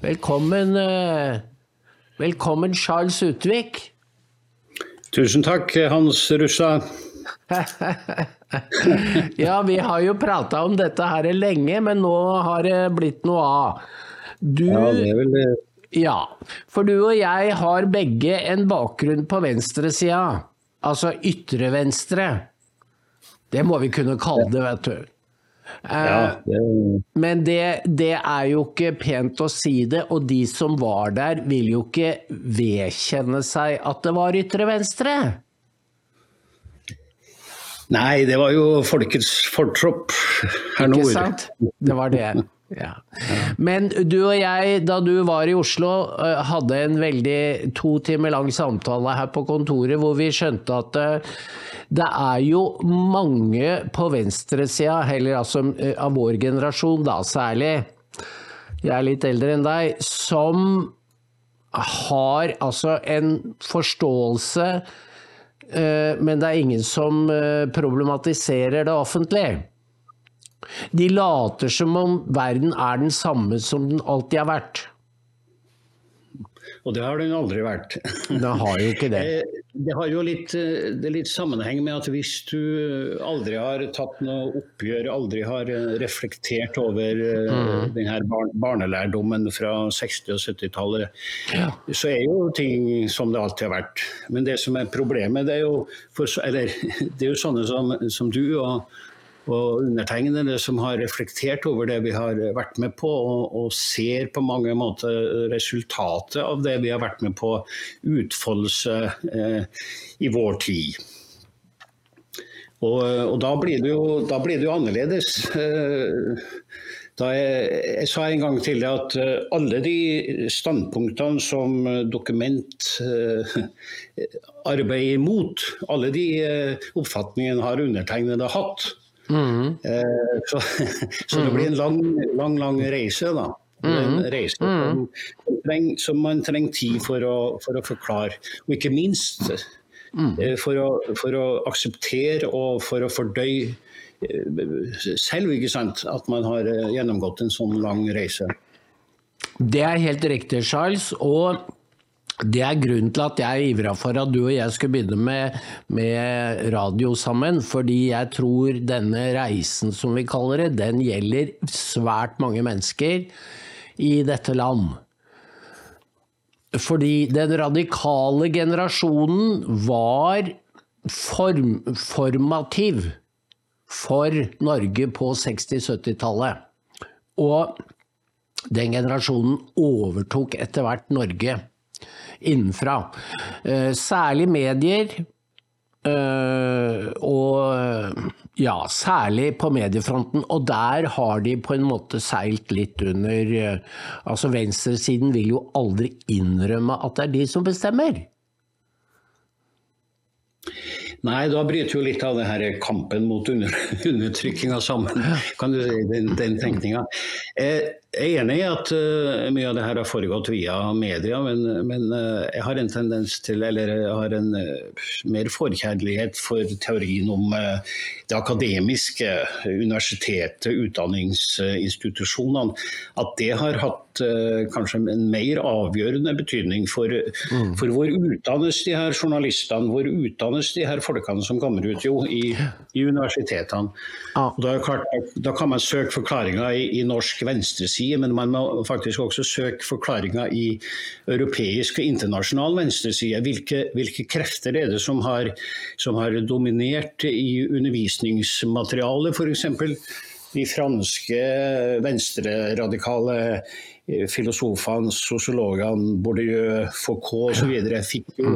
Velkommen, eh, velkommen Charles Utvik. Tusen takk, Hans Russa. ja, vi har jo prata om dette her lenge, men nå har det blitt noe av. Du, ja, det er vel det. Ja, for du og jeg har begge en bakgrunn på venstresida. Altså ytre venstre. Det må vi kunne kalle det, vet du. Ja, eh, det... Men det, det, er jo ikke pent å si det, og de som var der, vil jo ikke vedkjenne seg at det var ytre venstre. Nei, det var jo folkets fortropp her nord. Ikke sant? Det var det. Ja. Men du og jeg, da du var i Oslo, eh, hadde en veldig to timer lang samtale her på kontoret hvor vi skjønte at eh, det er jo mange på venstresida, heller altså eh, av vår generasjon da særlig, jeg er litt eldre enn deg, som har altså en forståelse, men det er ingen som problematiserer det offentlig. De later som om verden er den samme som den alltid har vært. Og det har den aldri vært. Det har jo ikke det. Eh, det har jo litt, eh, det litt sammenheng med at hvis du aldri har tatt noe oppgjør, aldri har eh, reflektert over mm. denne barnelærdommen fra 60- og 70-tallet, ja. så er jo ting som det alltid har vært. Men det som er problemet, det er jo, for, eller, det er jo sånne som, som du og og undertegnede som har reflektert over det vi har vært med på, og, og, ser på mange måter resultatet av det vi har vært med på utfoldelse eh, i vår tid. Og, og da, blir jo, da, blir det jo, annerledes. Eh, jeg, jeg, sa en gang til at eh, alle de standpunktene som dokument eh, arbeider imot, alle de oppfatningene har undertegnede hatt. Mm. Eh, så, så, det blir en lang, lang, lang reise, da. En mm. reise som, som, som man trenger tid for å, for å, forklare. Og ikke minst eh, for, å, for, å, akseptere og for å fordøye eh, selv, ikke sant, at man har gjennomgått en sånn lang reise. Det er helt riktig, Charles. Og det er grunnen til at jeg ivra for at du og jeg skulle begynne med, med, radio sammen. Fordi jeg tror denne reisen, som vi kaller det, den gjelder svært mange mennesker i dette land. Fordi den radikale generasjonen var form, formativ for Norge på 60-70-tallet. Og den generasjonen overtok etter hvert Norge innenfra. Eh, særlig medier. Eh, og ja, særlig på mediefronten. Og der har de på en måte seilt litt under eh, Altså venstresiden vil jo aldri innrømme at det er de som bestemmer. Nei, da bryter jo litt av det her kampen mot under, undertrykkinga sammen, kan du si, den, den tenkninga. Jeg er enig i at uh, mye av det her har foregått via media, men, men uh, jeg har en tendens til, eller jeg har en uh, mer forkjærlighet for teorien om det akademiske, universitetet, utdanningsinstitusjonene. At det har hatt kanskje en mer avgjørende betydning for, mm. for hvor utdannes de her journalistene, hvor utdannes de her folkene som kommer ut jo i, i universitetene. Ah. Da, da, kan man søke forklaringer i, i norsk venstreside, men man må faktisk også søke forklaringer i europeisk og internasjonal venstreside. Hvilke, hvilke krefter er det som har, som har dominert i undervisningsmaterialet, f.eks.? De franske venstreradikale filosofene, sosiologene, Bourdieu, Foucault osv. fikk jo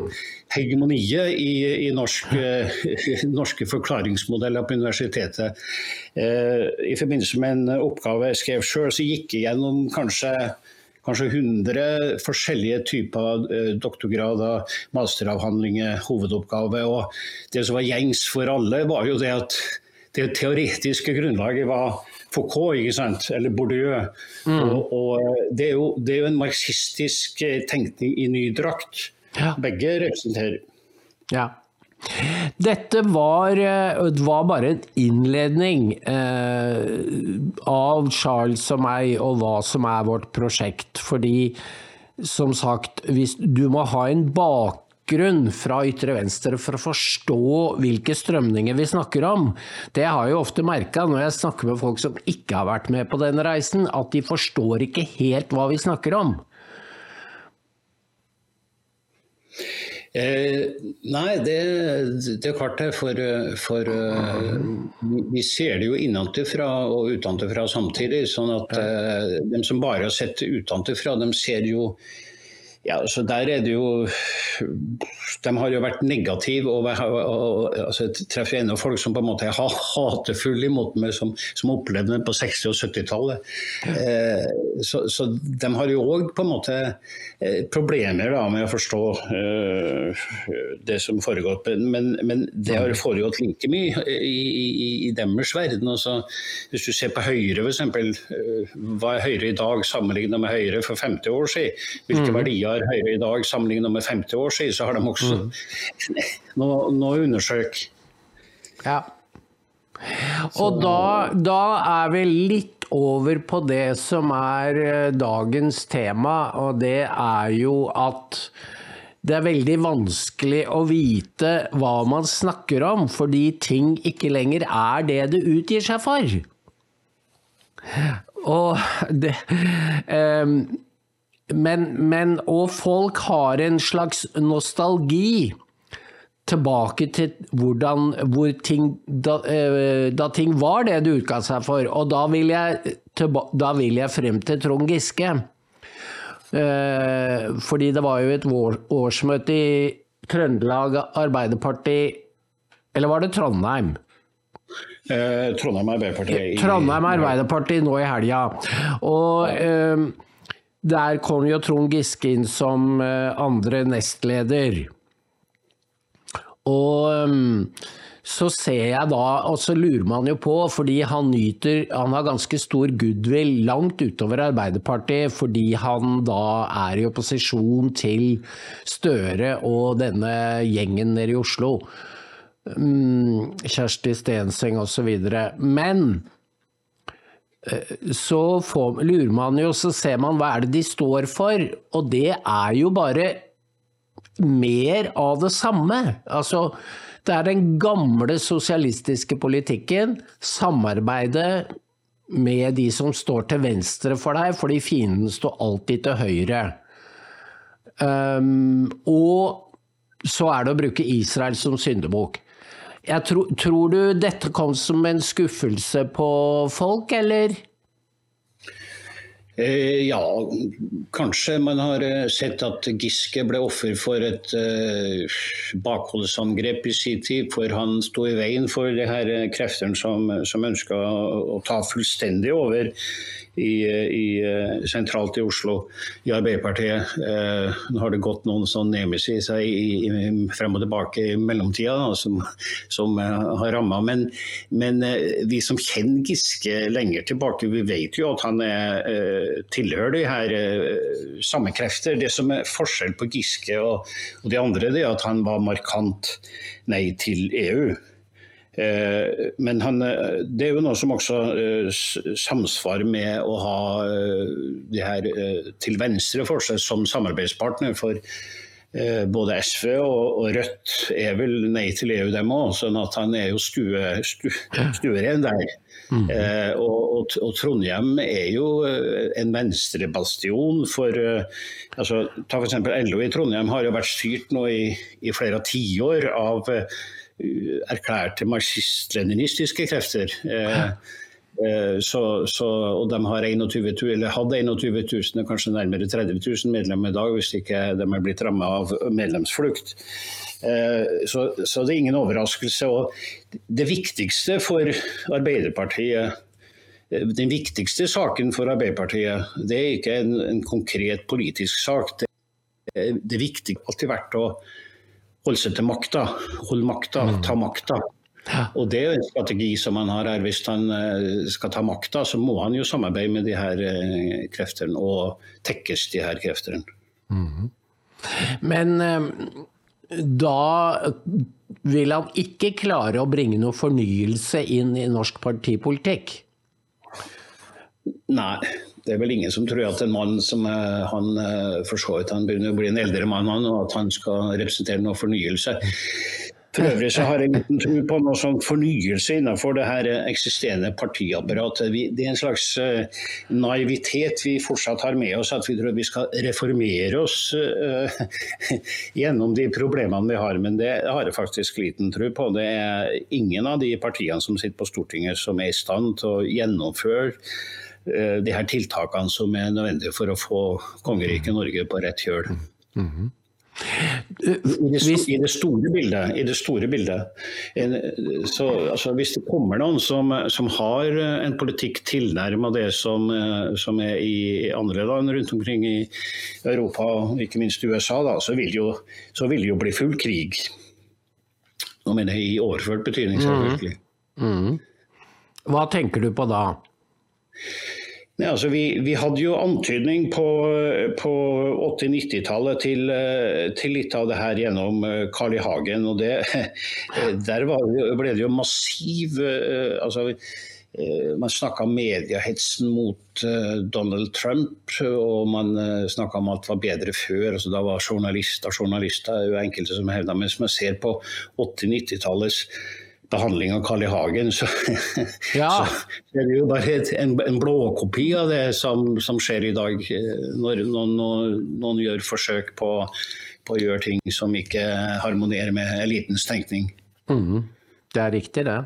hegemoniet i, i norsk, eh, norske forklaringsmodeller på universitetet. Eh, I forbindelse med en oppgave jeg skrev sjøl, så gikk jeg gjennom kanskje kanskje 100 forskjellige typer doktorgrader, masteravhandlinger, hovedoppgave. Og det som var gjengs for alle, var jo det at det teoretiske grunnlaget var Foucault, eller Bourdieu. Mm. Og, og det, er jo, det, er jo, en marxistisk eh, tenkning i ny drakt. Ja. Begge representerer. Ja. Dette var, var, bare en innledning eh, av Charles og meg og hva som er vårt prosjekt. Fordi, som sagt, hvis, du må ha en bakgrunn fra ytre venstre for å forstå hvilke strømninger vi snakker om. Det har jeg jo ofte merka når jeg snakker med folk som ikke har vært med på denne reisen, at de forstår ikke helt hva vi snakker om. Eh, nei, det, det, er klart det. For, for uh, vi ser det jo innenfra og utenfra samtidig. sånn at uh, de som bare har sett det utenfra, de ser jo ja, så der er det jo De har jo vært negative. og, og, og altså, Jeg treffer ennå folk som på en måte er hatefulle imot meg, som, som opplevde det på 60- og 70-tallet. Eh, så, så, de har jo òg på en måte eh, problemer da, med å forstå eh, det som foregår. Men, men, det har foregått like mye i, i, i deres verden. Altså, hvis du ser på Høyre f.eks. Eh, hva er Høyre i dag sammenlignet med Høyre for 50 år siden? Hvilke mm. verdier har Høyre i dag sammenlignet med 50 år siden, så har de også mm. noe, noe å undersøke. Ja. Og da, da, er vi litt over på det som er eh, dagens tema, og det er jo at det er veldig vanskelig å vite hva man snakker om, fordi ting ikke lenger er det det utgir seg for. Og det um, men, men, og folk har en slags nostalgi tilbake til hvordan, hvor ting, da, eh, da, ting var det det utga seg for. Og da vil, jeg, da vil jeg frem til Trond Giske. Eh, fordi det var jo et årsmøte i Trøndelag Arbeiderparti Eller var det Trondheim? Eh, Trondheim Arbeiderparti. Trondheim Arbeiderparti nå i helga. Og eh, der kom jo Trond Giske inn som eh, andre nestleder. Og ehm, så ser jeg da, og så lurer man jo på, fordi han nyter Han har ganske stor goodwill langt utover Arbeiderpartiet, fordi han da er i opposisjon til Støre og denne gjengen nede i Oslo. Mm, Kjersti Stenseng osv. Men så får, lurer man jo, så ser man hva er det de står for, og det er jo bare mer av det samme. Altså, det er den gamle sosialistiske politikken, samarbeidet med de som står til venstre for deg, fordi fienden står alltid til høyre. Um, og så er det å bruke Israel som syndebukk. Tro, tror du dette kom som en skuffelse på folk, eller? Eh, ja, kanskje. Man har eh, sett at Giske ble offer for et uh, bakholdsangrep i sin tid. For han sto i veien for de her kreftene som, som ønska å, ta fullstendig over i, i, eh, sentralt i Oslo, i Arbeiderpartiet. Eh, nå har det gått noen sånn nemesis i, i, frem og tilbake i mellomtida da, som, som eh, har ramma. Men, men, vi som kjenner Giske lenger tilbake, vi vet jo at han er, tilhører de her samme krefter. Det som er forskjell på Giske og, og de andre, det er at han var markant nei til EU. Eh, men han, eh, det er jo noe som også eh, samsvarer med å ha de her til venstre for seg som samarbeidspartner. For både SV og, Rødt er vel nei til EU, dem òg. Sånn at han er jo stue, stu, stueren der. Mm. Eh, og, og, og, Trondheim er jo en venstrebastion for eh, altså, Ta f.eks. LO i Trondheim har jo vært styrt nå i, i flere tiår av eh, erklærte marxist-leninistiske krefter. Eh, eh, så, så, og de har 21, eller hadde 21 000, kanskje nærmere 30 000 medlemmer i dag, hvis ikke de er blitt rammet av medlemsflukt. Eh, så, så, det er ingen overraskelse. Og det viktigste for Arbeiderpartiet den viktigste saken for Arbeiderpartiet det er ikke en, en konkret politisk sak. Det, det viktige har alltid vært å holde seg til makta, holde makta, mm. ta makta. Og Det er en strategi som han har her. Hvis han eh, skal ta makta, så må han jo samarbeide med de her eh, kreftene og tekkes de her kreftene. Mm. Men eh, da vil han ikke klare å bringe noe fornyelse inn i norsk partipolitikk. Nei, det er vel ingen som tror at en mann som han for så vidt han begynner å bli en eldre mann, og at han skal representere noe fornyelse. For øvrig så har jeg liten tro på noe sånn fornyelse innenfor det her eksisterende partiapparatet. Det er en slags eh, naivitet vi fortsatt har med oss, at vi tror vi skal reformere oss uh, gjennom de problemene vi har. Men det har jeg faktisk liten tro på. Det er ingen av de partiene som sitter på Stortinget som er i stand til å gjennomføre de her tiltakene som er nødvendige for å få kongeriket Norge på rett kjøl. Mm -hmm. I det, I det, store bildet, i det store bildet så, altså, Hvis det kommer noen som, som har en politikk tilnærma det som, som, er i andre land rundt omkring i Europa, og ikke minst USA, da, så, vil jo, så vil det jo bli full krig. Nå mener jeg i overført betydning, selvfølgelig. Mm. Mm. Hva tenker du på da? Nei, altså vi, vi, hadde jo antydning på, på 80-90-tallet til, til, litt av det her gjennom eh, Carl I. Hagen. og det, Der det, ble det jo massiv eh, altså, eh, Man snakka om mediehetsen mot Donald Trump, og man snakka om alt var bedre før. altså Da var journalister journalister, er jo enkelte som hevda. Mens man ser på 80-90-tallets behandling av Carl I. Hagen, så, ja. så, er det jo bare en, en blåkopi av det som, som, skjer i dag. Når noen, noen, noen gjør forsøk på, på, å gjøre ting som ikke harmonerer med elitens tenkning. Mm, det er riktig, det.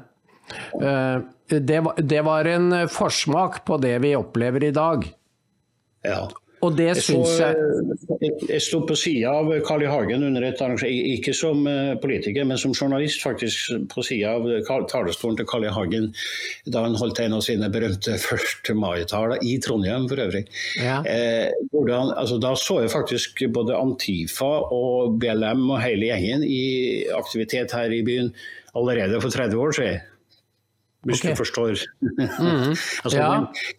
Eh, det var, det var en forsmak på det vi opplever i dag. Ja. Og det syns jeg Jeg, jeg sto på sida av Carl I. Hagen under et arrangement, ikke som eh, politiker, men som journalist, faktisk, på sida av talerstolen til Carl I. Hagen da han holdt en av sine berømte 1. mai-taler i Trondheim, for øvrig. Ja. Eh, han, altså, da så jeg faktisk både Antifa og BLM og hele gjengen i aktivitet her i byen allerede for 30 år siden hvis okay. Mm. altså, ja.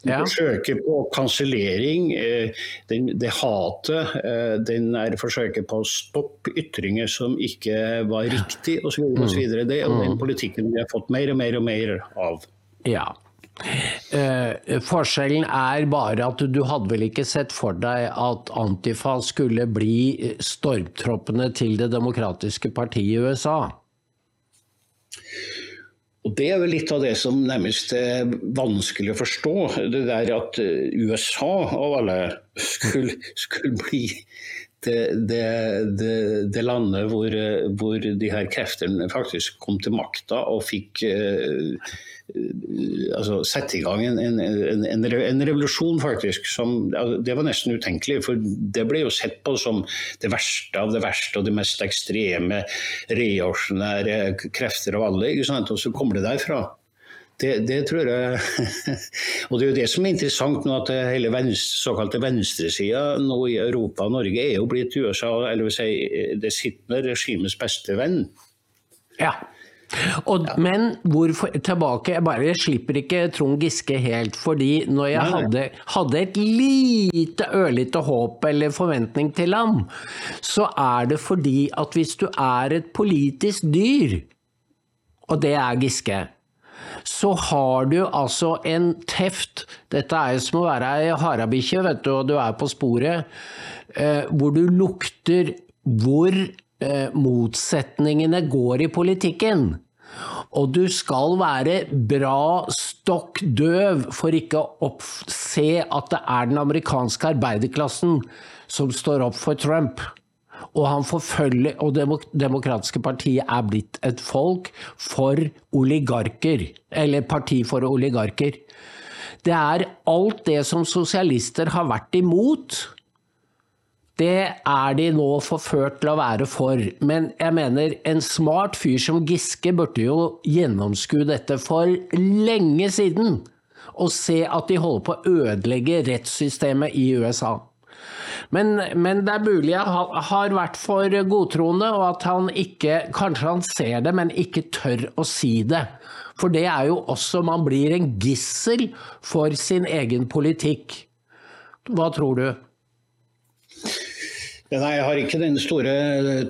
Den, forsøker på kansellering, eh, det hatet, eh, den er forsøket på å stoppe ytringer som ikke var riktig osv. Mm. Det er den mm. politikken vi har fått mer og mer og mer av. Ja. Eh, forskjellen er bare at du hadde vel ikke sett for deg at Antifa skulle bli stormtroppene til Det demokratiske partiet i USA? Og Det er vel litt av det som nærmest er vanskelig å forstå. Det der at eh, USA av alle skulle, skulle bli det, det, det, det, landet hvor, hvor, de her kreftene faktisk kom til makta og fikk eh, altså, sette i gang en, en, en, en, revolusjon, faktisk. Som, det var nesten utenkelig. For det ble jo sett på som det verste av det verste og de mest ekstreme reaksjonære krefter av alle. Og så kommer det derfra. Det, det, tror jeg Og det er jo det som er interessant nå, at hele venstre, såkalte venstresida nå i Europa og Norge er jo blitt USA, eller vil si det sittende regimets beste venn. Ja. Og, ja. Men hvorfor tilbake Jeg bare slipper ikke Trond Giske helt. Fordi når jeg hadde, hadde, et lite ørlite håp eller forventning til ham, så er det fordi at hvis du er et politisk dyr, og det er Giske, så har du altså en teft Dette er som å være ei harabikkje, vet du, og du er på sporet, eh, hvor du lukter hvor Eh, motsetningene går i politikken. Og du skal være bra stokk døv for ikke å se at det er den amerikanske arbeiderklassen som står opp for Trump. Og han forfølger Og Det demokratiske partiet er blitt et folk for oligarker. Eller parti for oligarker. Det er alt det som sosialister har vært imot det er de nå forført til å være for. Men jeg mener, en smart fyr som Giske burde jo gjennomskue dette for lenge siden. Og se at de holder på å ødelegge rettssystemet i USA. Men, men, det er mulig jeg har vært for godtroende, og at han ikke Kanskje han ser det, men ikke tør å si det. For det er jo også Man blir en gissel for sin egen politikk. Hva tror du? Nei, Jeg har ikke den store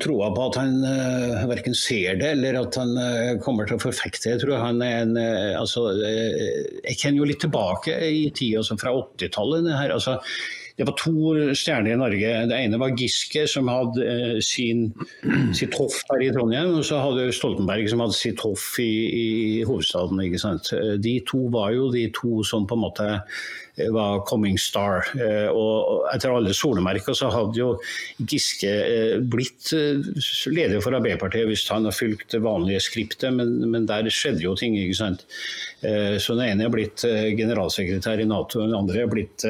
troa på at han uh, verken ser det eller at han uh, kommer til å forfekte Jeg tror han er en uh, altså, Jeg kjenner jo litt tilbake i tida, altså fra 80-tallet. Altså, det var to stjerner i Norge. Det ene var Giske, som hadde sin, sitt hoff her i Trondheim. Og så hadde Stoltenberg, som hadde sitt hoff i, i hovedstaden. ikke sant? De to var jo de to som på en måte var 'coming star'. Eh, og etter alle solemerker så hadde jo Giske eh, blitt eh, leder for Arbeiderpartiet hvis han har fulgt det vanlige skriptet, men, men, der skjedde jo ting. ikke sant? Så den ene er blitt generalsekretær i Nato, den andre er blitt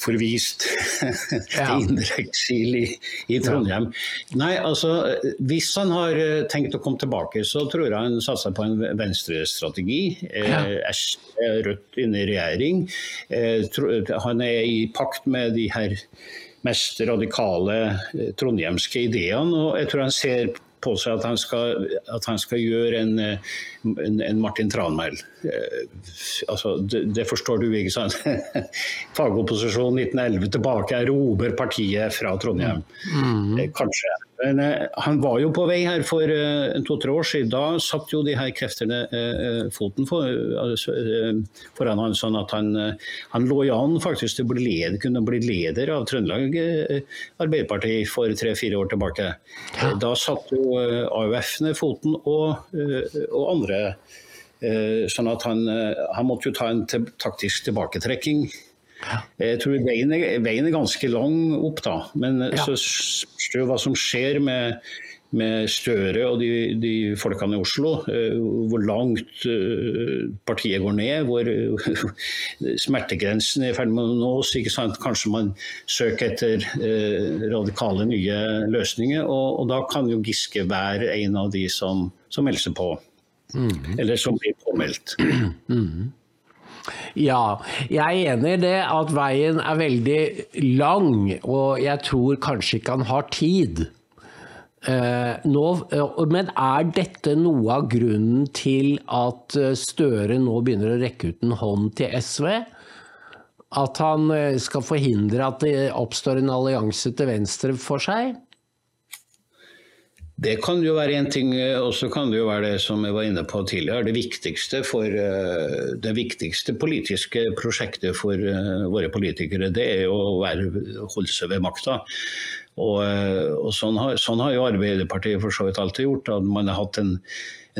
forvist til indre eksil i, i, Trondheim. Nei, altså, Hvis han har tenkt å komme tilbake, så tror jeg han satser på en venstrestrategi. Ja. Rødt inne i regjering. Eh, han er i pakt med de her mest radikale eh, trondhjemske ideene. og jeg tror han ser på seg at han skal, at han skal gjøre en, eh, en, Martin Tranmæl. Altså, det, det, forstår du, ikke sant? Fagopposisjonen 1911 tilbake, erober partiet fra Trondheim. Mm. Kanskje. Men eh, han var jo på vei her for eh, to-tre år siden. Da satt jo de her kreftene eh, foten for, altså, foran han, sånn at han, han lå i an faktisk til å bli leder, kunne bli leder av Trøndelag Arbeiderparti for tre-fire år tilbake. Da satt jo AUF ned foten og, og andre. Sånn at han, han måtte jo ta en taktisk tilbaketrekking. Jeg tror veien er, veien er, ganske lang opp, da. Men ja. så spørs det hva som skjer med, med Støre og de, de, folkene i Oslo. Hvor langt partiet går ned. Hvor smertegrensen er i ferd med å nås. Kanskje man søker etter radikale nye løsninger. Og, og, da kan jo Giske være en av de som, som melder seg på. Mm. Eller som blir påmeldt. Mm. Ja, jeg er enig i det at veien er veldig lang, og jeg tror kanskje ikke han har tid. Eh, nå, uh, men er dette noe av grunnen til at eh, Støre nå begynner å rekke ut en hånd til SV? At han uh, skal forhindre at det oppstår en allianse til venstre for seg? Det kan jo være én ting, og så kan det jo være det som jeg var inne på tidligere. Det viktigste, for, eh, det viktigste politiske prosjektet for eh, våre politikere, det er å være, holde seg ved makta. Og, eh, og sånn, har, sånn, har, jo Arbeiderpartiet for så vidt alltid gjort. at Man har hatt en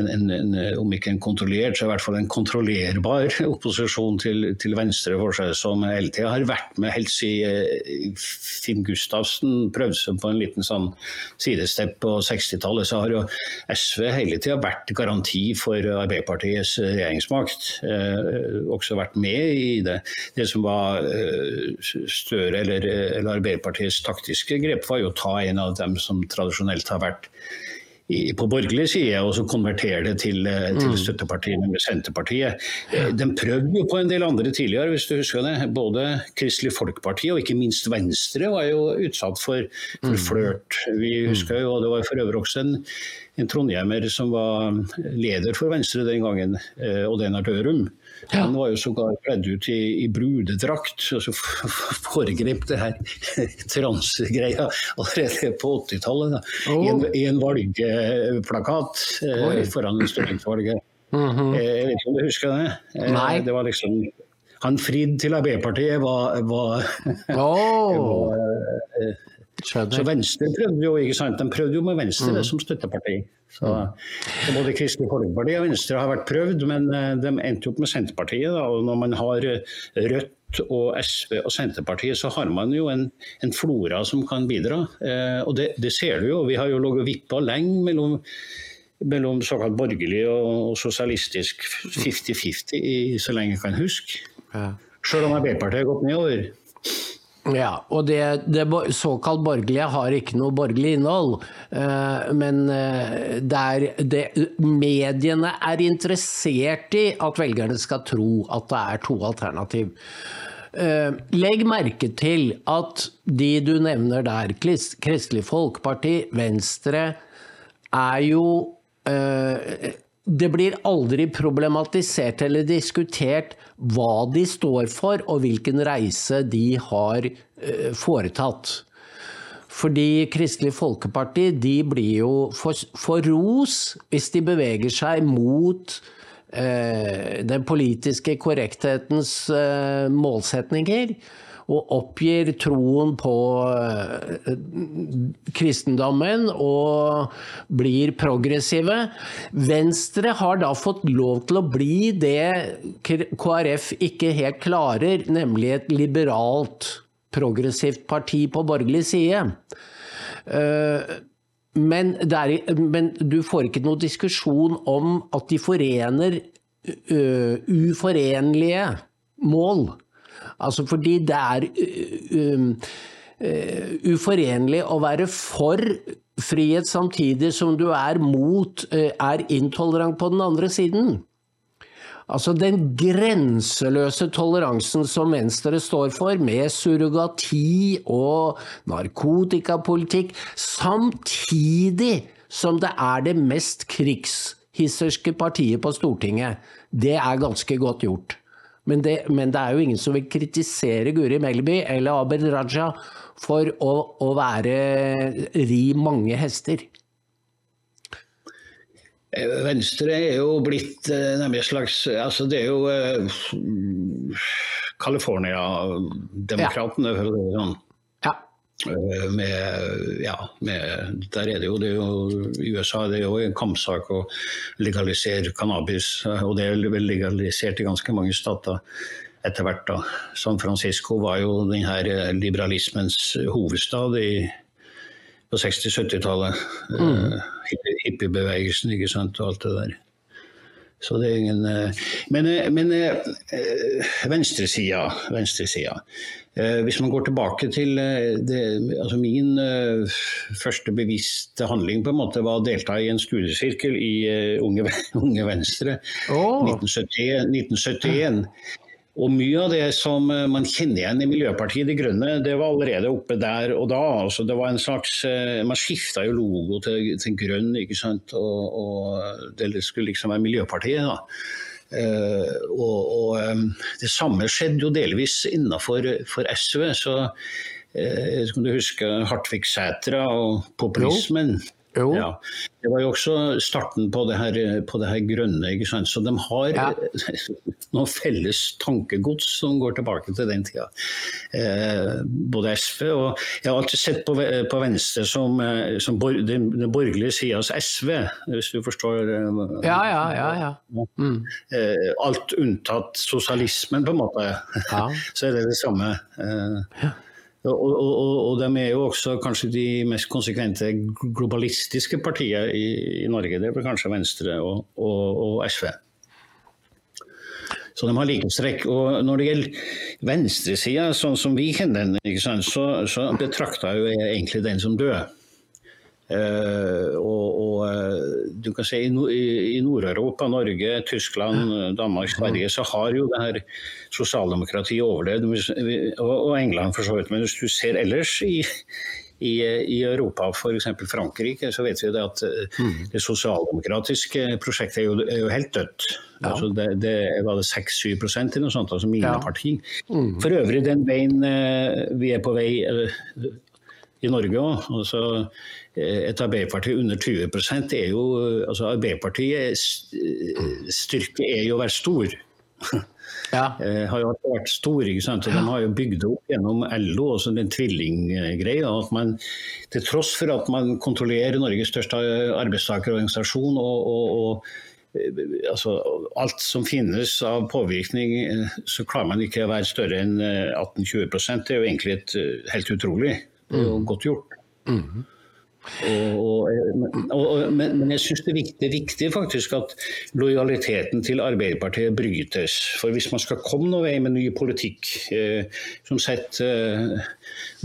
en, en, om ikke en kontrollert, så i hvert fall en kontrollerbar opposisjon til, til venstre for seg, som hele tida har vært med helt siden Finn Gustavsen prøvde seg på en liten sånn sidestepp på 60-tallet. Så har jo SV hele tida vært garanti for Arbeiderpartiets regjeringsmakt. Eh, også vært med i det. Det som var eh, Støre eller, eller Arbeiderpartiets taktiske grep, var jo å ta en av dem som tradisjonelt har vært i, på borgerlig side, og så konvertere det til, eh, til mm. støttepartiene med Senterpartiet. Eh, de prøvde jo på en del andre tidligere, hvis du husker det. Både Kristelig Folkeparti og ikke minst Venstre var jo utsatt for, for mm. flørt. Vi husker jo, og det var for øvrig også en, en trondhjemmer som var leder for Venstre den gangen, eh, Odd Einar Dørum. Han var jo sågar kledd ut i, i brudedrakt, og så foregrep det her transegreia allerede på 80-tallet. Oh. I, I, en valgplakat eh, foran studentvalget. Mm -hmm. eh, jeg vet ikke om du husker det? Eh. Det var liksom han frid til Arbeiderpartiet var, var, oh. var eh, så Venstre prøvde jo ikke sant? De prøvde jo med Venstre mm. som støtteparti. Så, så Både Kristelig Folkeparti og Venstre har vært prøvd, men eh, de endte opp med Senterpartiet. Da. og Når man har eh, Rødt og SV og Senterpartiet, så har man jo en, en flora som kan bidra. Eh, og det, det, ser du jo. Vi har jo ligget og vippa lenge mellom mellom såkalt borgerlig og sosialistisk 50-50 så lenge jeg kan huske. Ja. Selv om Arbeiderpartiet har gått nedover. Ja, og det, det, såkalt borgerlige har ikke noe borgerlig innhold. Eh, men der det det, mediene er interessert i at velgerne skal tro at det er to alternativ. Eh, legg merke til at de du nevner der, Kristelig Folkeparti, Venstre, er jo det blir aldri problematisert eller diskutert hva de står for og hvilken reise de har eh, foretatt. Fordi Kristelig Folkeparti de blir jo for, for ros hvis de beveger seg mot eh, den politiske korrekthetens eh, målsetninger og oppgir troen på eh, kristendommen og blir progressive. Venstre har da fått lov til å bli det KrF ikke helt klarer, nemlig et liberalt, progressivt parti på borgerlig side. Eh, men, der, men, du får ikke noe diskusjon om at de forener uh, uforenlige mål. Altså fordi det er um, uforenlig å være for frihet samtidig som du er mot, er intolerant på den andre siden. Altså den grenseløse toleransen som Venstre står for, med surrogati og narkotikapolitikk, samtidig som det er det mest krigshisserske partiet på Stortinget, det er ganske godt gjort. Men det, men det, er jo ingen som vil kritisere Guri Melby eller Abid Raja for å, å være ri mange hester. Eh, Venstre er jo blitt eh, nemlig slags altså Det er jo uh, California-demokratene, for å si det sånn. Eh, med, ja, med, der er det jo, det er jo I USA det er jo en kampsak å legalisere cannabis. Og det er vel legalisert i ganske mange stater etter hvert. da. San Francisco var jo denne eh, liberalismens hovedstad i, på 60-70-tallet. Mm. Uh, hippiebevegelsen ikke sant, og alt det der. Så det er ingen Men, men venstresida, venstresida. Eh, hvis man går tilbake til eh, det, altså Min eh, første bevisste handling på en måte var å delta i en studiesirkel i Unge, Unge Venstre oh. 1971. 1971. Og mye av det som man kjenner igjen i Miljøpartiet De Grønne, det var allerede oppe der og da. Altså det var en slags, Man skifta jo logo til, til grønn, ikke sant. Og, og, det skulle liksom være Miljøpartiet. da. Uh, og, og, det samme skjedde jo delvis innenfor SV. så eh, Skal du huske Hartvig Sætra og populismen? Jo. Jo. Ja. Det var jo også starten på det her, på det her grønne. ikke sant? Så de har ja. noe felles tankegods som går tilbake til den tida. Eh, både SV og Jeg har alltid sett på, på Venstre som, eh, som bor, den, den, borgerlige sidas SV, hvis du forstår? Eh, ja, ja, ja. ja. Mm. Eh, alt unntatt sosialismen, på en måte. Så er det det samme. Eh, ja. Og, og, og, de er jo også kanskje de mest konsekvente globalistiske partiene i, i Norge. Det blir kanskje Venstre og, og SV. Så de har likhetstrekk. Og når det gjelder venstresida, sånn som vi kjenner den, så, så betrakter jeg egentlig den som død. Uh, og, og, eh, du kan si I, Nord-Europa, Norge, Tyskland, Danmark, Sverige, så har jo det her sosialdemokratiet overlevd. Og, og England, for så vidt. Men hvis du ser ellers i, i, i Europa, f.eks. Frankrike, så vet vi det at eh, mm. det sosialdemokratiske prosjektet er jo, er jo helt dødt. Ja. Altså det, det, var det 6-7 eller noe sånt, altså mine ja. parti. Mm. For øvrig den veien vi er på vei i Norge òg. Altså, et Arbeiderparti under 20% er jo altså Arbeiderpartiets styrke er jo å være stor. Ja. Eh, har jo vært stor, ikke sant? og De har jo bygd opp gjennom LO, også den tvillinggreia. at man, Til tross for at man kontrollerer Norges største arbeidstakerorganisasjon og, og, og eh, altså, alt som finnes av påvirkning, eh, så klarer man ikke å være større enn 18-20 Det er jo egentlig et, helt utrolig. Det er jo mm. godt gjort. Mm. Og, og, og, men, jeg syns det, det, er viktig faktisk at lojaliteten til Arbeiderpartiet brytes. For hvis man skal komme noen vei med ny politikk eh, som setter eh,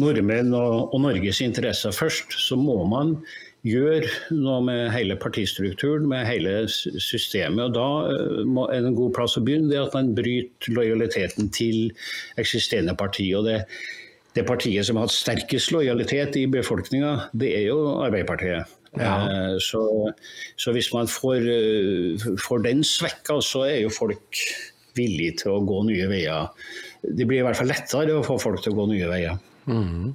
nordmenn og, og, Norges interesser først, så må man gjøre noe med hele partistrukturen, med hele systemet. og Da må, er det en god plass å begynne, det at man bryter lojaliteten til eksisterende parti. og det det partiet som har hatt sterkest lojalitet i befolkninga, det er jo Arbeiderpartiet. Ja. Eh, så, så, hvis man får, eh, får den svekka, så er jo folk villige til å gå nye veier. Det blir i hvert fall lettere å få folk til å gå nye veier. Mm.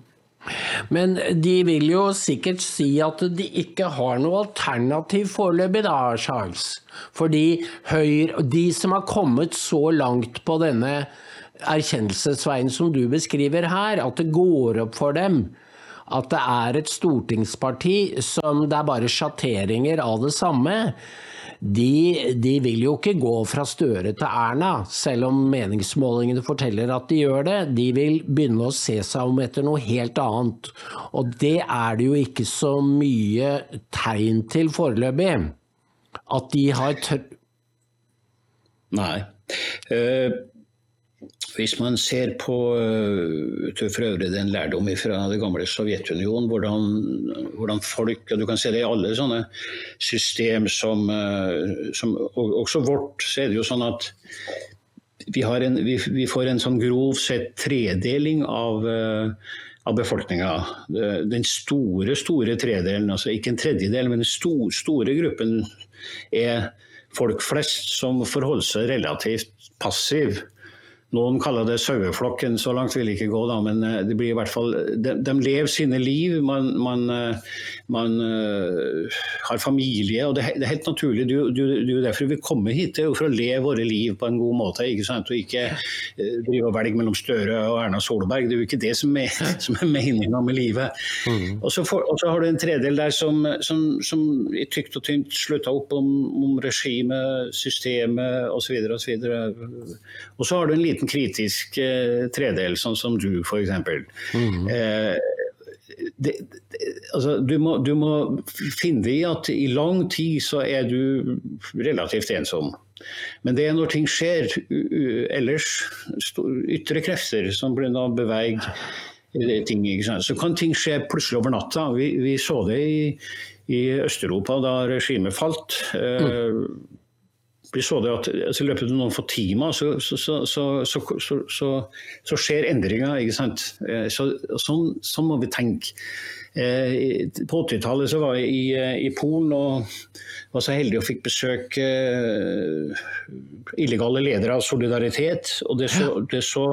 Men de vil jo sikkert si at de ikke har noe alternativ foreløpig, da, Charles. Fordi Høyre, de som har kommet så langt på denne erkjennelsesveien som du beskriver her, at det går opp for dem at det er et stortingsparti som det er bare sjatteringer av det samme de, de, vil jo ikke gå fra Støre til Erna, selv om meningsmålingene forteller at de gjør det. De vil begynne å se seg om etter noe helt annet. Og det er det jo ikke så mye tegn til foreløpig. At de har tør... Nei. Uh, hvis man ser på eh, for øvrig den lærdom fra det gamle Sovjetunionen, hvordan, hvordan, folk og Du kan se det i alle sånne system som, som og, Også vårt, så er det jo sånn at vi, en, vi, vi får en sånn grov sett tredeling av uh, av befolkninga. Den store store tredelen, altså ikke en tredjedel, men den store, store gruppen er folk flest som forholder seg relativt passiv noen kaller det saueflokken, så langt vil det ikke gå, da, men eh, det blir i hvert fall, de, de lever sine liv. Man, man, eh, man uh, har familie, og det, det, er helt naturlig. Det er jo derfor vi kommer hit, det er jo for å leve våre liv på en god måte. ikke sant? Og ikke drive og velge mellom Støre og Erna Solberg. Det er jo ikke det som er, som er meninga med livet. Mm. Og, så for, og, så har du en tredel der som, som, som i tykt og tynt slutta opp om, om regimet, systemet osv. Og, så og, og så har du en liten liten kritisk eh, tredel, sånn som du f.eks. Mm. Eh, det, det, altså, du, må, du, må, finne i at i lang tid så er du relativt ensom. Men det er når ting skjer ellers, ytre krefter som blir beveger eh, ting, så kan ting skje plutselig over natta. Vi, vi så det i, i Øst-Europa da regimet falt. Mm vi så det at altså, I løpet av noen få timer så, så, så, så skjer endringer. ikke sant? Eh, sånn, sånn, må vi tenke. Eh, på 80-tallet var jeg i, eh, i, Polen og var så heldig og fikk besøke illegale ledere av Solidaritet. og Det så, det så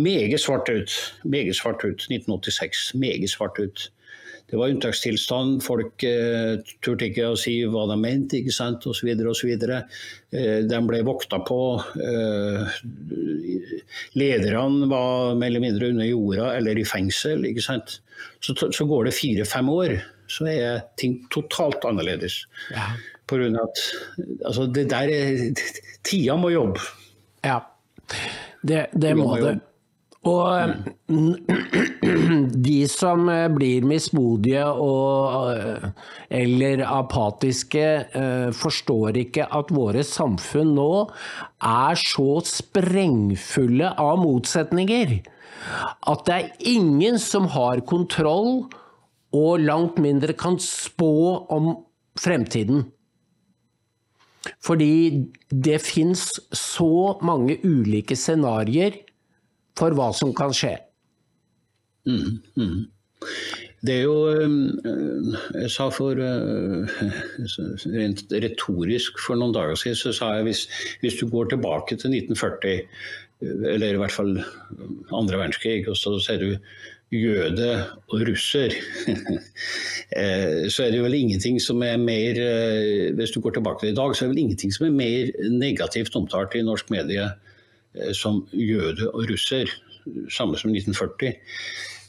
meget svart ut. Meget svart ut. 1986. Meget svart ut. Det var unntakstilstand. Folk eh, turte ikke å si hva de mente, ikke sant, osv. osv. Eh, de ble vokta på. Eh, lederne var mer eller mindre under jorda eller i fengsel. ikke sant. Så, så går det fire-fem år, så er ting totalt annerledes. Ja. På grunn av at altså, det der er, Tida må jobbe. Ja, det, det må det. Og de som eh, blir mismodige og, eh, eller apatiske, eh, forstår ikke at våre samfunn nå er så sprengfulle av motsetninger at det er ingen som har kontroll, og langt mindre kan spå om fremtiden. Fordi det fins så mange ulike scenarioer for hva som kan skje. Mm, mm. Det er jo eh, Jeg sa for eh, Rent retorisk for noen dager siden så sa jeg hvis, hvis du går tilbake til 1940, eller i hvert fall andre verdenskrig, og så ser du jøde og russer, eh, så er det vel ingenting som er mer Hvis du går tilbake til i dag, så er det vel ingenting som er mer negativt omtalt i norsk medie Eh, som jøde og russer, samme som 1940.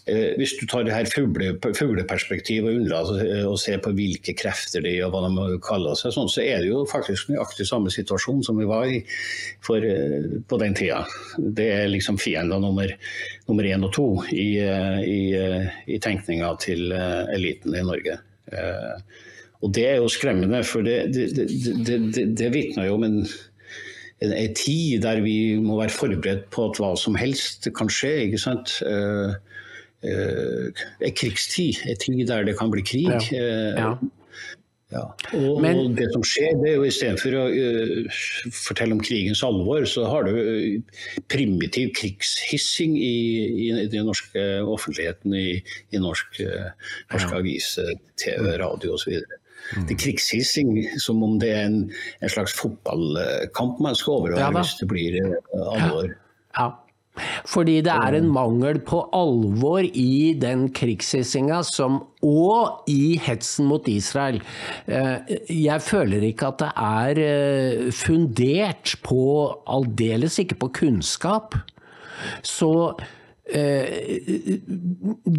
Eh, hvis du tar det her fugleperspektivet og unnlater å se på hvilke krefter de og hva de kaller seg, sånn, så er det jo faktisk nøyaktig samme situasjon som vi var i for, eh, på den tida. Det er liksom fiender nummer, nummer én og to i, i, i tenkninga til eliten i Norge. Og det er jo skremmende, for det, det, det, det vitner jo om en en tid der vi må være forberedt på at hva som helst kan skje. ikke sant? Uh, uh, en krigstid, en tid der det kan bli krig. Ja. Uh, ja. Ja. Og, Men, og, det som skjer, det er jo istedenfor å uh, fortelle om krigens alvor, så har du primitiv krigshissing i, i, i den norske offentligheten, i, i norsk, uh, norsk avis, TV, radio osv. Mm. Det er krigshissing som om det er en, en slags fotballkamp man skal overhøre ja, hvis det blir alvor. Ja. Fordi det er en mangel på alvor i den krigshissinga som og i hetsen mot Israel. Eh, jeg føler ikke at det er eh, fundert på Aldeles ikke på kunnskap. Så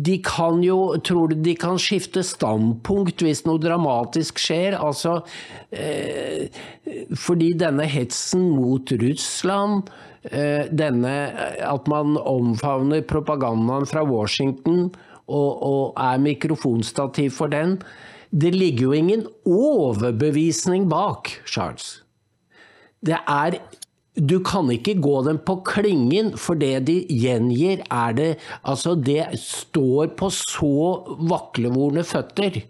de kan jo Tror du de kan skifte standpunkt hvis noe dramatisk skjer? Altså Fordi denne hetsen mot Russland Eh, denne At man omfavner propagandaen fra Washington og, og er mikrofonstativ for den. Det ligger jo ingen overbevisning bak, Charles. Det er du kan ikke gå dem på klingen, for det de gjengir, er det Altså, det står på så vaklevorne føtter.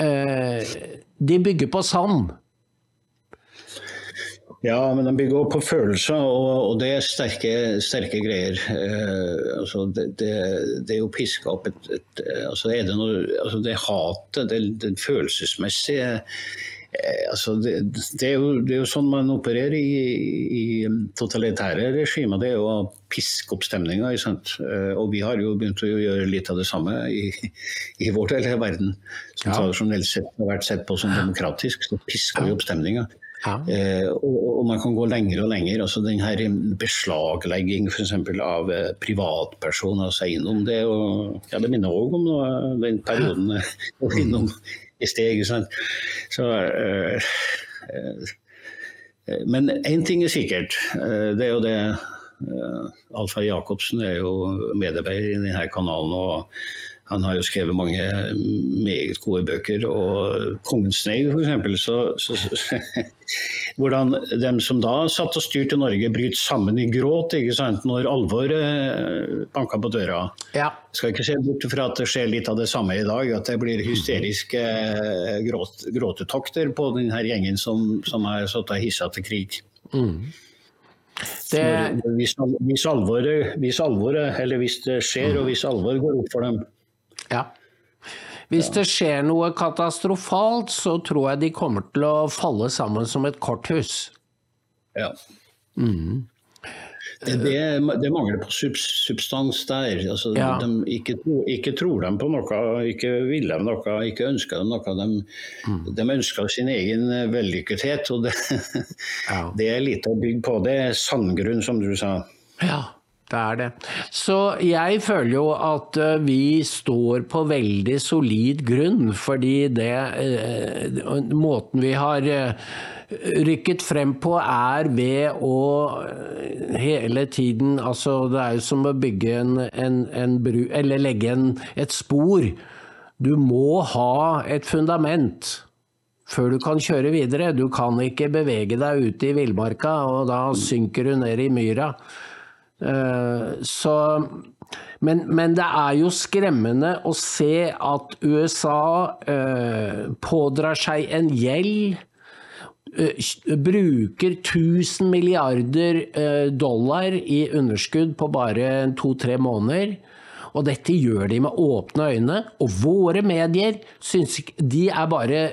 Eh, de bygger på sand. Ja, men de bygger opp på følelser, og, og det er sterke, sterke greier. Eh, altså det, det, det, er jo piska opp et, et altså er det, noe, altså det hatet, det, det følelsesmessige altså det, er jo, det, er jo, sånn man opererer i, i totalitære regimer. Det er jo å piske opp stemninga. Eh, og vi har jo begynt å gjøre litt av det samme i, i vår del av verden. Som ja. tradisjonelt sett har vært sett på som demokratisk. Så pisker vi opp stemninga. Ja. Eh, og, og, man kan gå lenger og lenger. altså den her Beslaglegging f.eks. av eh, privatpersoners eiendom. Det, og, ja, det minner òg om noe, den perioden ja. innom i sted. Så, eh, eh, men én ting er sikkert. Eh, det er jo det Alfa Jacobsen er jo medarbeider i denne kanalen. og han har jo skrevet mange meget gode bøker. Og 'Kongens sneig', f.eks. Så, så, så hvordan dem som da satt og styrte Norge, bryter sammen i gråt ikke sant? når alvoret banker på døra. Ja. Skal ikke se bort fra at det skjer litt av det samme i dag. At det blir hysteriske gråt, gråtetokter på denne gjengen som, som har satt og hissa til krig. Mm. Det... Hvis, hvis, alvoret, hvis, alvoret, eller hvis det skjer, og hvis alvor går opp for dem, ja. Hvis det skjer noe katastrofalt, så tror jeg de kommer til å falle sammen som et korthus. Ja. Mm. Det, det, mangler på substans der. Altså, ja. de, ikke, ikke, tror de på noe, ikke vil de noe, ikke ønsker de noe. De, mm. de ønsker sin egen vellykkethet, og det, ja. det er lite å bygge på. Det er sandgrunn, som du sa. Ja. Det er det. Så jeg føler jo at eh, vi står på veldig solid grunn, fordi det eh, Måten vi har eh, rykket frem på er ved å hele tiden Altså det er jo som å bygge en, en, en bru Eller legge en, et spor. Du må ha et fundament før du kan kjøre videre. Du kan ikke bevege deg ute i villmarka, og da synker du ned i myra. Eh, så, men, men, det er jo skremmende å se at USA eh, pådrar seg en gjeld. Eh, bruker 1000 milliarder dollar i underskudd på bare to-tre måneder. Og dette gjør de med åpne øyne. Og våre medier syns de er bare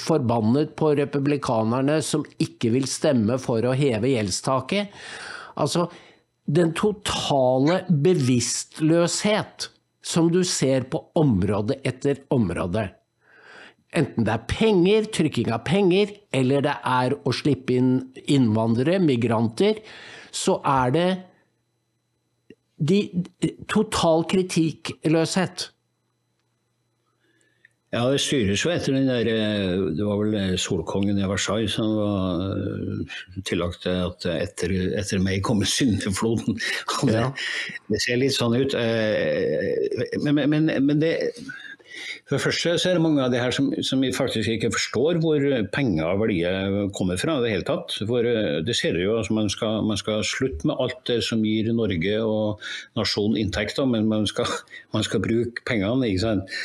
forbannet på republikanerne som ikke vil stemme for å heve gjeldstaket. Altså, den totale bevisstløshet som du ser på område etter område. Enten det er penger, trykking av penger, eller det er å slippe inn innvandrere, migranter, så er det de, total kritikkløshet. Ja, det styres jo etter den der eh, Det var vel eh, solkongen i Versailles som var eh, tillagt at etter, etter meg kommer syndefloden. Det, det, ser litt sånn ut. Men, men, men det for det første så er det mange av de her som, som faktisk ikke forstår hvor penger og verdier kommer fra. det hele tatt. For eh, det ser jo altså man skal, man skal slutte med alt det som gir Norge og nasjonen inntekter, men man skal, man skal bruke pengene. ikke sant?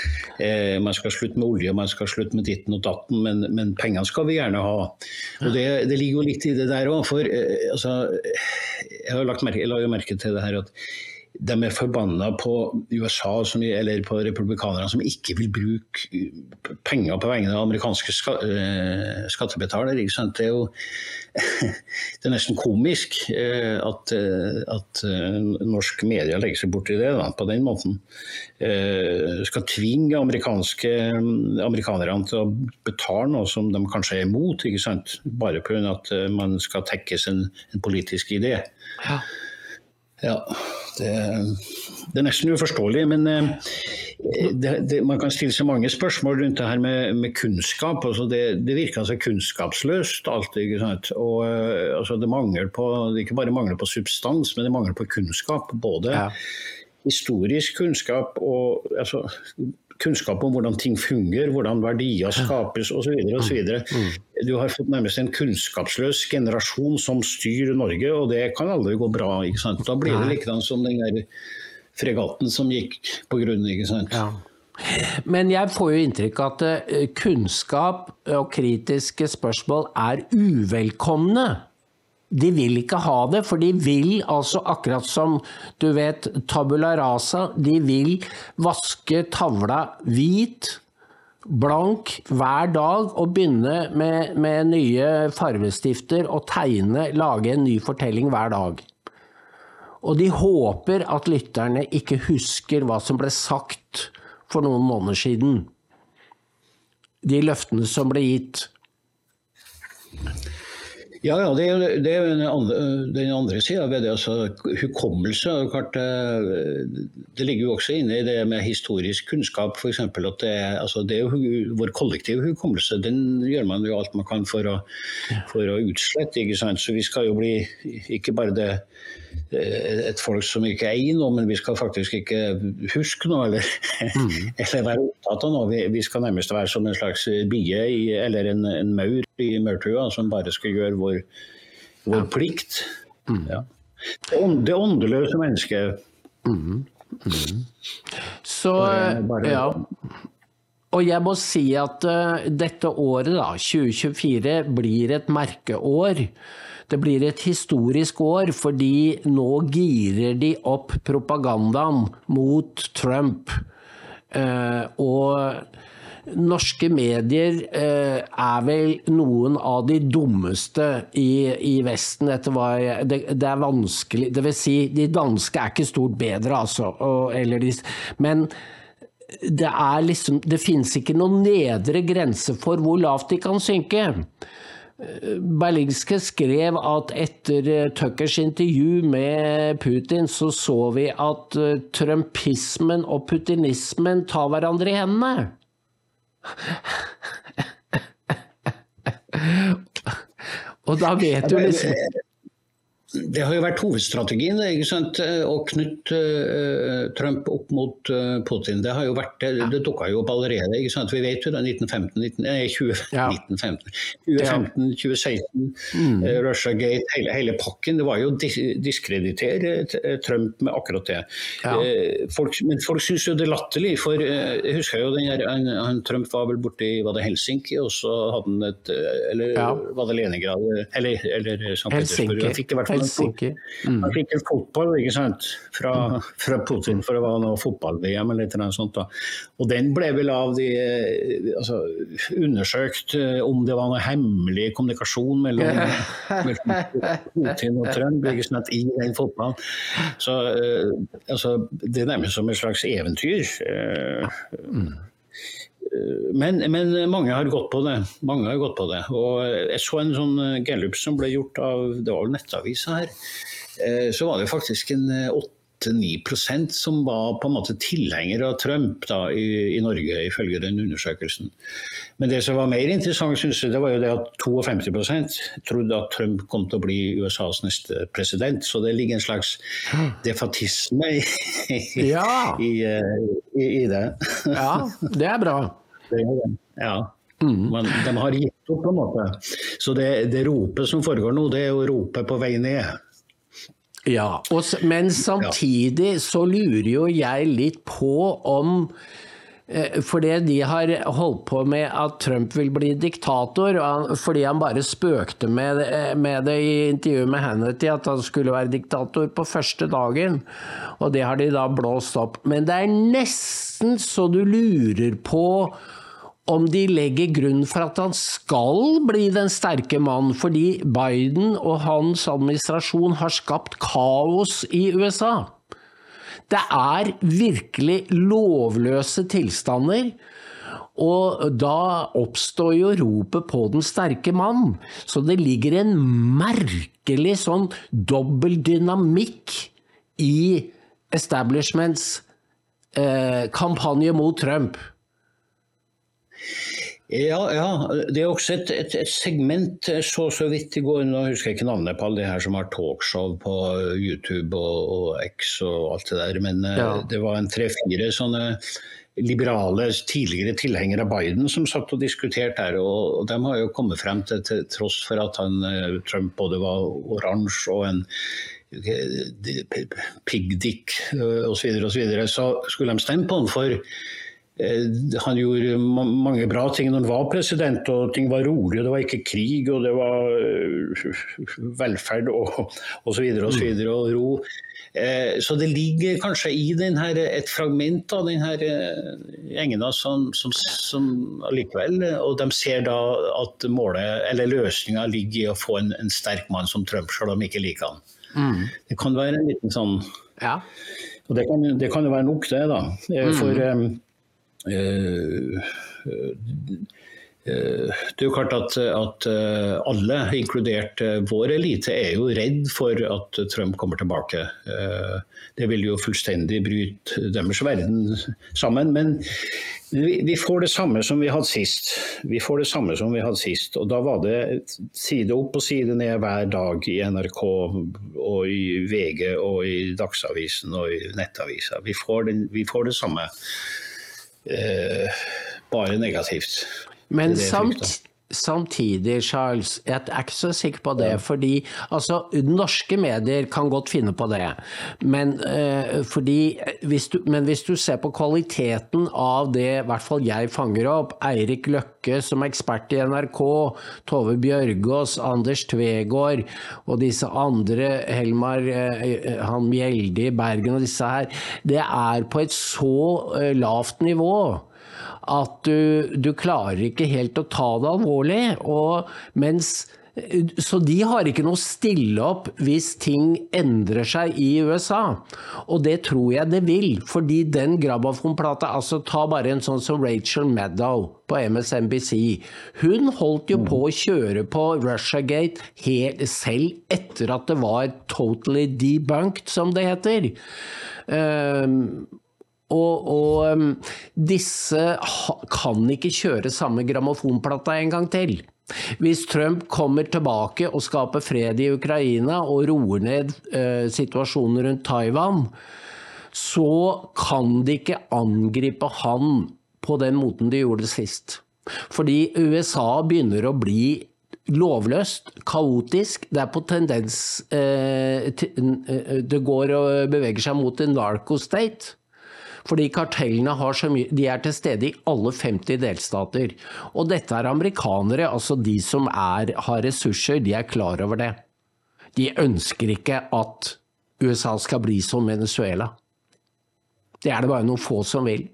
Eh, man skal slutte med olje, man skal slutte med ditten og datten, men, men pengene skal vi gjerne ha. Og Det, det ligger jo litt i det der òg. For eh, altså, jeg har lagt merke, jeg la jo merke til det her at de er forbanna på USA som, eller på republikanerne som ikke vil bruke penger på vegne av amerikanske eh, skattebetalere. Det er jo det er nesten komisk eh, at, eh, at norsk media legger seg borti det da, på den måten. Skal tvinge amerikanske amerikanerne til å betale noe som de kanskje er imot, ikke sant? bare pga. at man skal tekkes en, en politisk idé. Ja. Ja, det, det, er nesten uforståelig. Men eh, det, det, man kan stille seg mange spørsmål rundt det her med, med kunnskap. Altså det, det, virker altså kunnskapsløst alltid. ikke sant? Og, eh, altså det mangler på, det ikke bare mangler på substans, men det mangler på kunnskap. Både ja. historisk kunnskap og altså, kunnskap om hvordan ting fungerer, hvordan verdier skapes osv. Mm. Du har fått nærmest en kunnskapsløs generasjon som styrer Norge, og det kan aldri gå bra. ikke sant? Da blir det likedan som den der fregatten som gikk på grunn. ikke sant? Ja. Men jeg får jo inntrykk av at eh, kunnskap og kritiske spørsmål er uvelkomne. De vil ikke ha det, for de vil altså, akkurat som du vet, tabula rasa, de vil vaske tavla hvit, blank, hver dag og begynne med, med nye farvestifter og tegne, lage en ny fortelling hver dag. Og de håper at lytterne ikke husker hva som ble sagt for noen måneder siden. De løftene som ble gitt. Ja, ja, det er, det er den andre, den andre sida ved det. altså Hukommelse. Eh, det ligger jo også inne i det med historisk kunnskap. Eksempel, at det, altså det er jo Vår kollektive hukommelse den gjør man jo alt man kan for å, for å utslette. ikke sant? Så vi skal jo bli ikke bare det et folk som ikke er i noe, men vi skal faktisk ikke huske noe eller, mm. eller være opptatt av noe. Vi, vi, skal nærmest være som en slags bie i, eller en, en, maur i maurtua som bare skal gjøre vår, vår ja. plikt. Mm. Ja. Det, det åndeløse mennesket. Mm. mm. Så bare, ja. Og jeg må si at uh, dette året, da, 2024, blir et merkeår. Det blir et historisk år fordi nå girer de opp propagandaen mot Trump. Uh, og norske medier uh, er vel noen av de dummeste i, i Vesten. Etter hva jeg, det, det, er vanskelig Det vil si, de danske er ikke stort bedre, altså. Og, de, men det er liksom Det finnes ikke noen nedre grense for hvor lavt de kan synke. Berlingske skrev at etter eh, Tuckers intervju med Putin, så så vi at eh, trumpismen og putinismen tar hverandre i hendene. Og da vet du liksom det har jo vært hovedstrategien å knytte uh, Trump opp mot uh, Putin. Det har jo vært, det, det dukka jo opp allerede. Vi vet jo det 1915, 19, nei, 20, ja. 1915, 2015, 2016, mm. uh, Russiagate, hele, hele, pakken. Det var jo å diskreditere Trump med akkurat det. Ja. folk, men folk syns jo det er latterlig. For jeg husker jo den her, han, han, Trump var vel borte i var det Helsinki, og så hadde han et Eller ja. var det Leningrad? Eller, eller St. Petersburg. Han fikk i hvert fall Mm. Han fikk en fotball ikke sant? Fra, mm. fra Putin for det var noe fotball-VM eller noe sånt. Da. Og den ble vel av de eh, altså, undersøkt eh, om det var noe hemmelig kommunikasjon mellom, mellom Putin og Trump ikke sant, i den fotballen. Så uh, altså, det er nærmest som et slags eventyr. Mm. Men, men, mange har gått på det. Mange har gått på det. Og jeg så en sånn eh, gallup som ble gjort av det var nettavisa her. Eh, så var det faktisk en 8-9 eh, som var på en måte tilhengere av Trump da, i, i, Norge, ifølge den undersøkelsen. Men det som var mer interessant, synes jeg, det var jo det at 52% trodde at Trump kom til å bli USAs neste president. Så det ligger en slags defatisme i, i, i, i det. ja, det er bra. Ja. Mm. Men de har gitt opp, på en måte. Så det, det ropet som foregår nå, det er jo ropet på vei ned. Ja, og, men samtidig så lurer jo jeg litt på om Eh, fordi de har holdt på med at Trump vil bli diktator, fordi han bare spøkte med, eh, med, det i intervjuet med Hannity, at han skulle være diktator på første dagen. Og det har de da blåst opp. Men det er nesten så du lurer på om de legger grunn for at han skal bli den sterke mann, fordi Biden og hans administrasjon har skapt kaos i USA. Det er virkelig lovløse tilstander. Og da oppstår jo ropet på den sterke mann. Så det ligger en merkelig sånn dobbel dynamikk i establishments eh, kampanje mot Trump. Ja, ja, det er også et, et, et segment så så vidt i går, nå husker jeg ikke navnet på alle de her som har talkshow på YouTube og, og X og alt det der, men eh, ja. det var en tre-fire sånne liberale tidligere tilhengere av Biden som satt og diskuterte her. Og, og de har jo kommet frem til, til tross for at han, eh, Trump både var oransje og en eh, piggdick osv., så, videre, og så, videre, så skulle de stemme på han for Eh, han gjorde mange bra ting når han var president, og ting var rolig. og Det var ikke krig, og det var eh, velferd og osv. Og, så videre, og ro. Eh, så det ligger kanskje i denne, et fragment av denne gjengen som, som, som likevel, Og de ser da at målet, eller løsninga ligger i å få en, en, sterk mann som Trump, selv om de ikke liker han. Mm. Det kan være en liten sånn ja. Og det kan, det kan jo være nok, det, da. For mm. Eh, eh, det er jo klart at, at, eh, alle, inkludert vår elite, er jo redd for at Trump kommer tilbake. Det vil jo fullstendig bryte deres verden sammen. Men vi får det samme som vi hadde sist. Vi får det samme som vi hadde sist. Og da var det side opp og side ned hver dag i NRK og i VG og i Dagsavisen og i Nettavisen Vi får, den, vi får det samme bare negativt. Men samt, samtidig, Charles, jeg er ikke så sikker på det. Fordi altså, norske medier kan godt finne på det. Men, eh, fordi, hvis du, men hvis du ser på kvaliteten av det i hvert fall jeg fanger opp, Eirik Løkke som ekspert i NRK, Tove Bjørgaas, Anders Tvegård og disse andre, Helmar eh, han Mjelde i Bergen og disse her, det er på et så eh, lavt nivå at du, du klarer ikke helt å ta det alvorlig. Og mens så de har ikke noe å stille opp hvis ting endrer seg i USA. Og det tror jeg det vil, fordi den grabbafonplata, altså Ta bare en sånn som Rachel Maddow på MSNBC. Hun holdt jo på å kjøre på Russiagate helt, selv etter at det var totally debunked, som det heter. Um, og, og um, disse kan ikke kjøre samme grammofonplata en gang til. Hvis Trump kommer tilbake og skaper fred i Ukraina og roer ned uh, situasjonen rundt Taiwan, så kan de ikke angripe han på den måten de gjorde sist. Fordi USA begynner å bli lovløst, kaotisk. Det er på tendens eh, eh, Det går og beveger seg mot en narco-state. Fordi kartellene mye, de er til stede i alle 50 delstater. Og dette er amerikanere, altså de som er, har ressurser, de er klar over det. De ønsker ikke at USA skal bli som Venezuela. Det er det bare noen få som vil.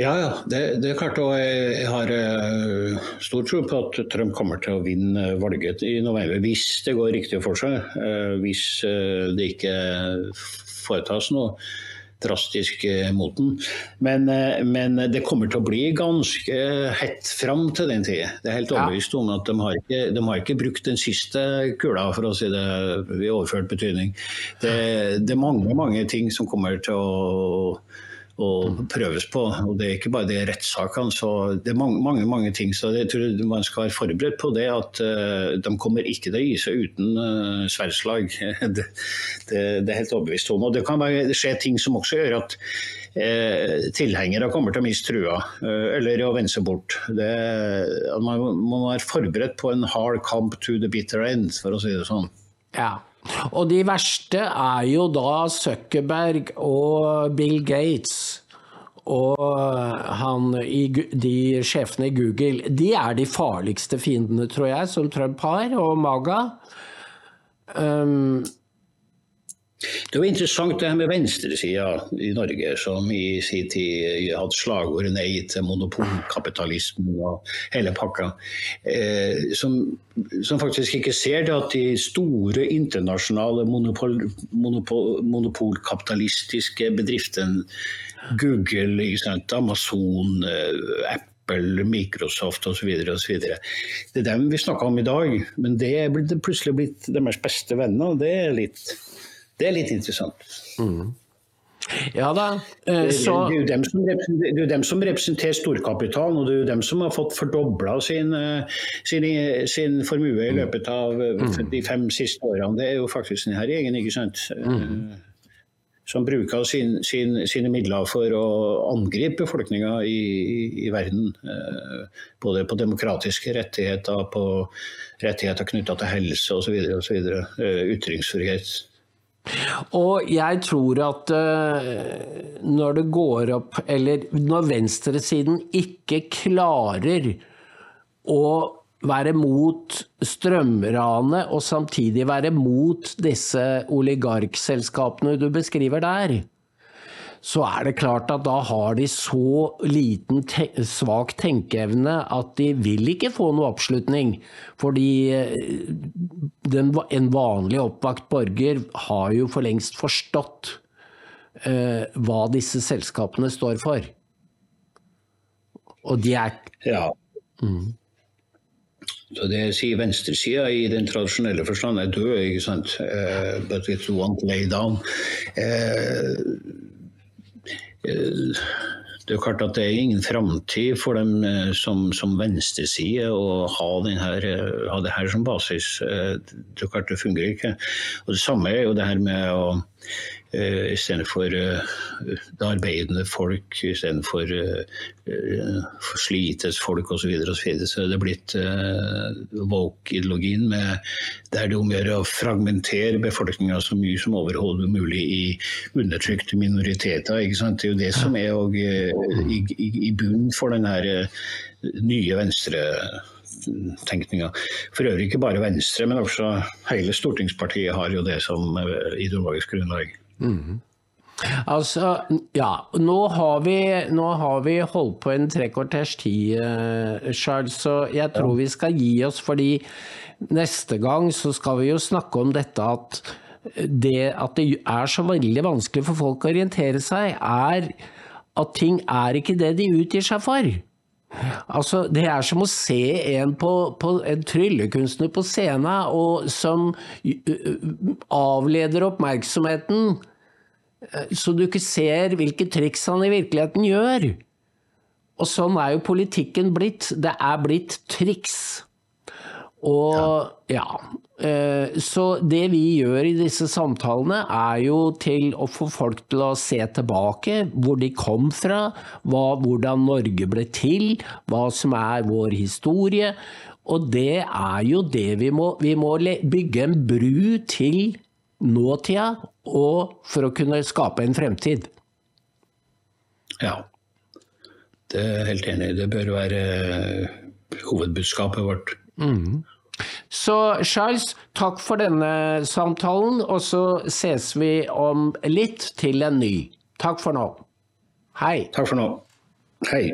Ja, ja. Det, det, er klart. Og jeg har uh, stor tro på at Trump kommer til å vinne valget i november. Hvis det går riktig for seg. Uh, hvis uh, det ikke foretas noe drastisk mot den. Men, men, det kommer til å bli ganske hett fram til den tid. Det er helt overbevist om at de har, ikke, de har ikke brukt den siste kula, for å si det i overført betydning. Det, det er mange, mange ting som kommer til å og prøves på. Og Det er ikke bare det rettssakene. så Det er mange, mange, mange ting. så jeg tror Man skal være forberedt på det at uh, de kommer ikke til å gi seg uten uh, sverdslag. det, det, det, er helt overbevist om. Og Det kan være, det skje ting som også gjør at uh, tilhengere kommer til å miste trua, eller å vende seg bort. Man må være forberedt på en hard camp to the bitter end, for å si det sånn. Ja, og de verste er jo da Zuckerberg og Bill Gates og han, de sjefene i Google, de er de farligste fiendene, tror jeg, som Trump har, og Maga. Um, det var interessant det her med venstresida i Norge, som i sin tid hadde slagordet 'nei til monopolkapitalismen' og hele pakka. Eh, som, som, faktisk ikke ser det at de store internasjonale monopol, monopol, monopolkapitalistiske bedriftene Google, Amazon, eh, Apple, Microsoft osv. Det er dem vi snakker om i dag, men det er plutselig blitt deres beste venner. Det er litt, det er litt interessant. Mm. Ja da. Eh, så... Det, er jo dem som, det er dem som representerer storkapitalen, og det er jo dem som har fått fordobla sin, eh, sin, sin, formue i løpet av mm. de fem siste årene. Det er jo faktisk denne gjengen, ikke sant. Mm som bruker sin, sin, sine midler for å angripe befolkninga i, i, i, verden. Eh, både på demokratiske rettigheter, på rettigheter knytta til helse osv. Eh, ytringsfrihet. Og jeg tror at uh, når det går opp Eller når venstresiden ikke klarer å være mot strømranet og samtidig være mot disse oligarkselskapene du beskriver der, så er det klart at da har de så liten te svak tenkeevne at de vil ikke få noe oppslutning. Fordi eh, den, en vanlig oppvakt borger har jo for lengst forstått uh, hva disse selskapene står for. Og de er Ja. Mm. Så det sier venstresida i den tradisjonelle forstand er død, ikke sant. Uh, but it's one way down. Uh, det er klart at det er ingen framtid for dem som, som venstreside å ha, denne, ha, det her som basis. Det er klart det fungerer ikke. Og Det samme er jo det her med å istedenfor uh, det arbeidende folk, istedenfor uh, slites folk osv. Så, videre, så, er det blitt woke-ideologien der det om å fragmentere befolkninga så mye som overhodet mulig i undertrykte minoriteter. Ikke sant? Det er jo det som er i, i, i bunnen for den her nye venstre tenkninga. For øvrig ikke bare Venstre, men også hele Stortingspartiet har jo det som ideologisk grunnlag. Mm. Altså, ja. Nå har, vi, nå har vi holdt på en tre kvarters tid, uh, Charles, så jeg tror vi skal gi oss. Fordi neste gang så skal vi jo snakke om dette at det at det er så veldig vanskelig for folk å orientere seg, er at ting er ikke det de utgir seg for. Altså, det er som å se en, på, på, en tryllekunstner på scenen og som avleder oppmerksomheten Eh, så du ikke ser hvilke triks han i virkeligheten gjør. Og sånn er jo politikken blitt. Det er blitt triks. Og ja. Eh, så det vi gjør i disse samtalene, er jo til å få folk til å se tilbake, hvor de kom fra, hva, hvordan Norge ble til, hva som er vår historie. Og det er jo det vi må Vi må bygge en bru til nåtida og for å kunne skape en fremtid. Ja, det er helt enig. Det bør være eh, hovedbudskapet vårt. Mm. Så Charles, takk for denne samtalen, og så ses vi om litt til en ny. Takk for nå. Hei. Takk for nå. Hei.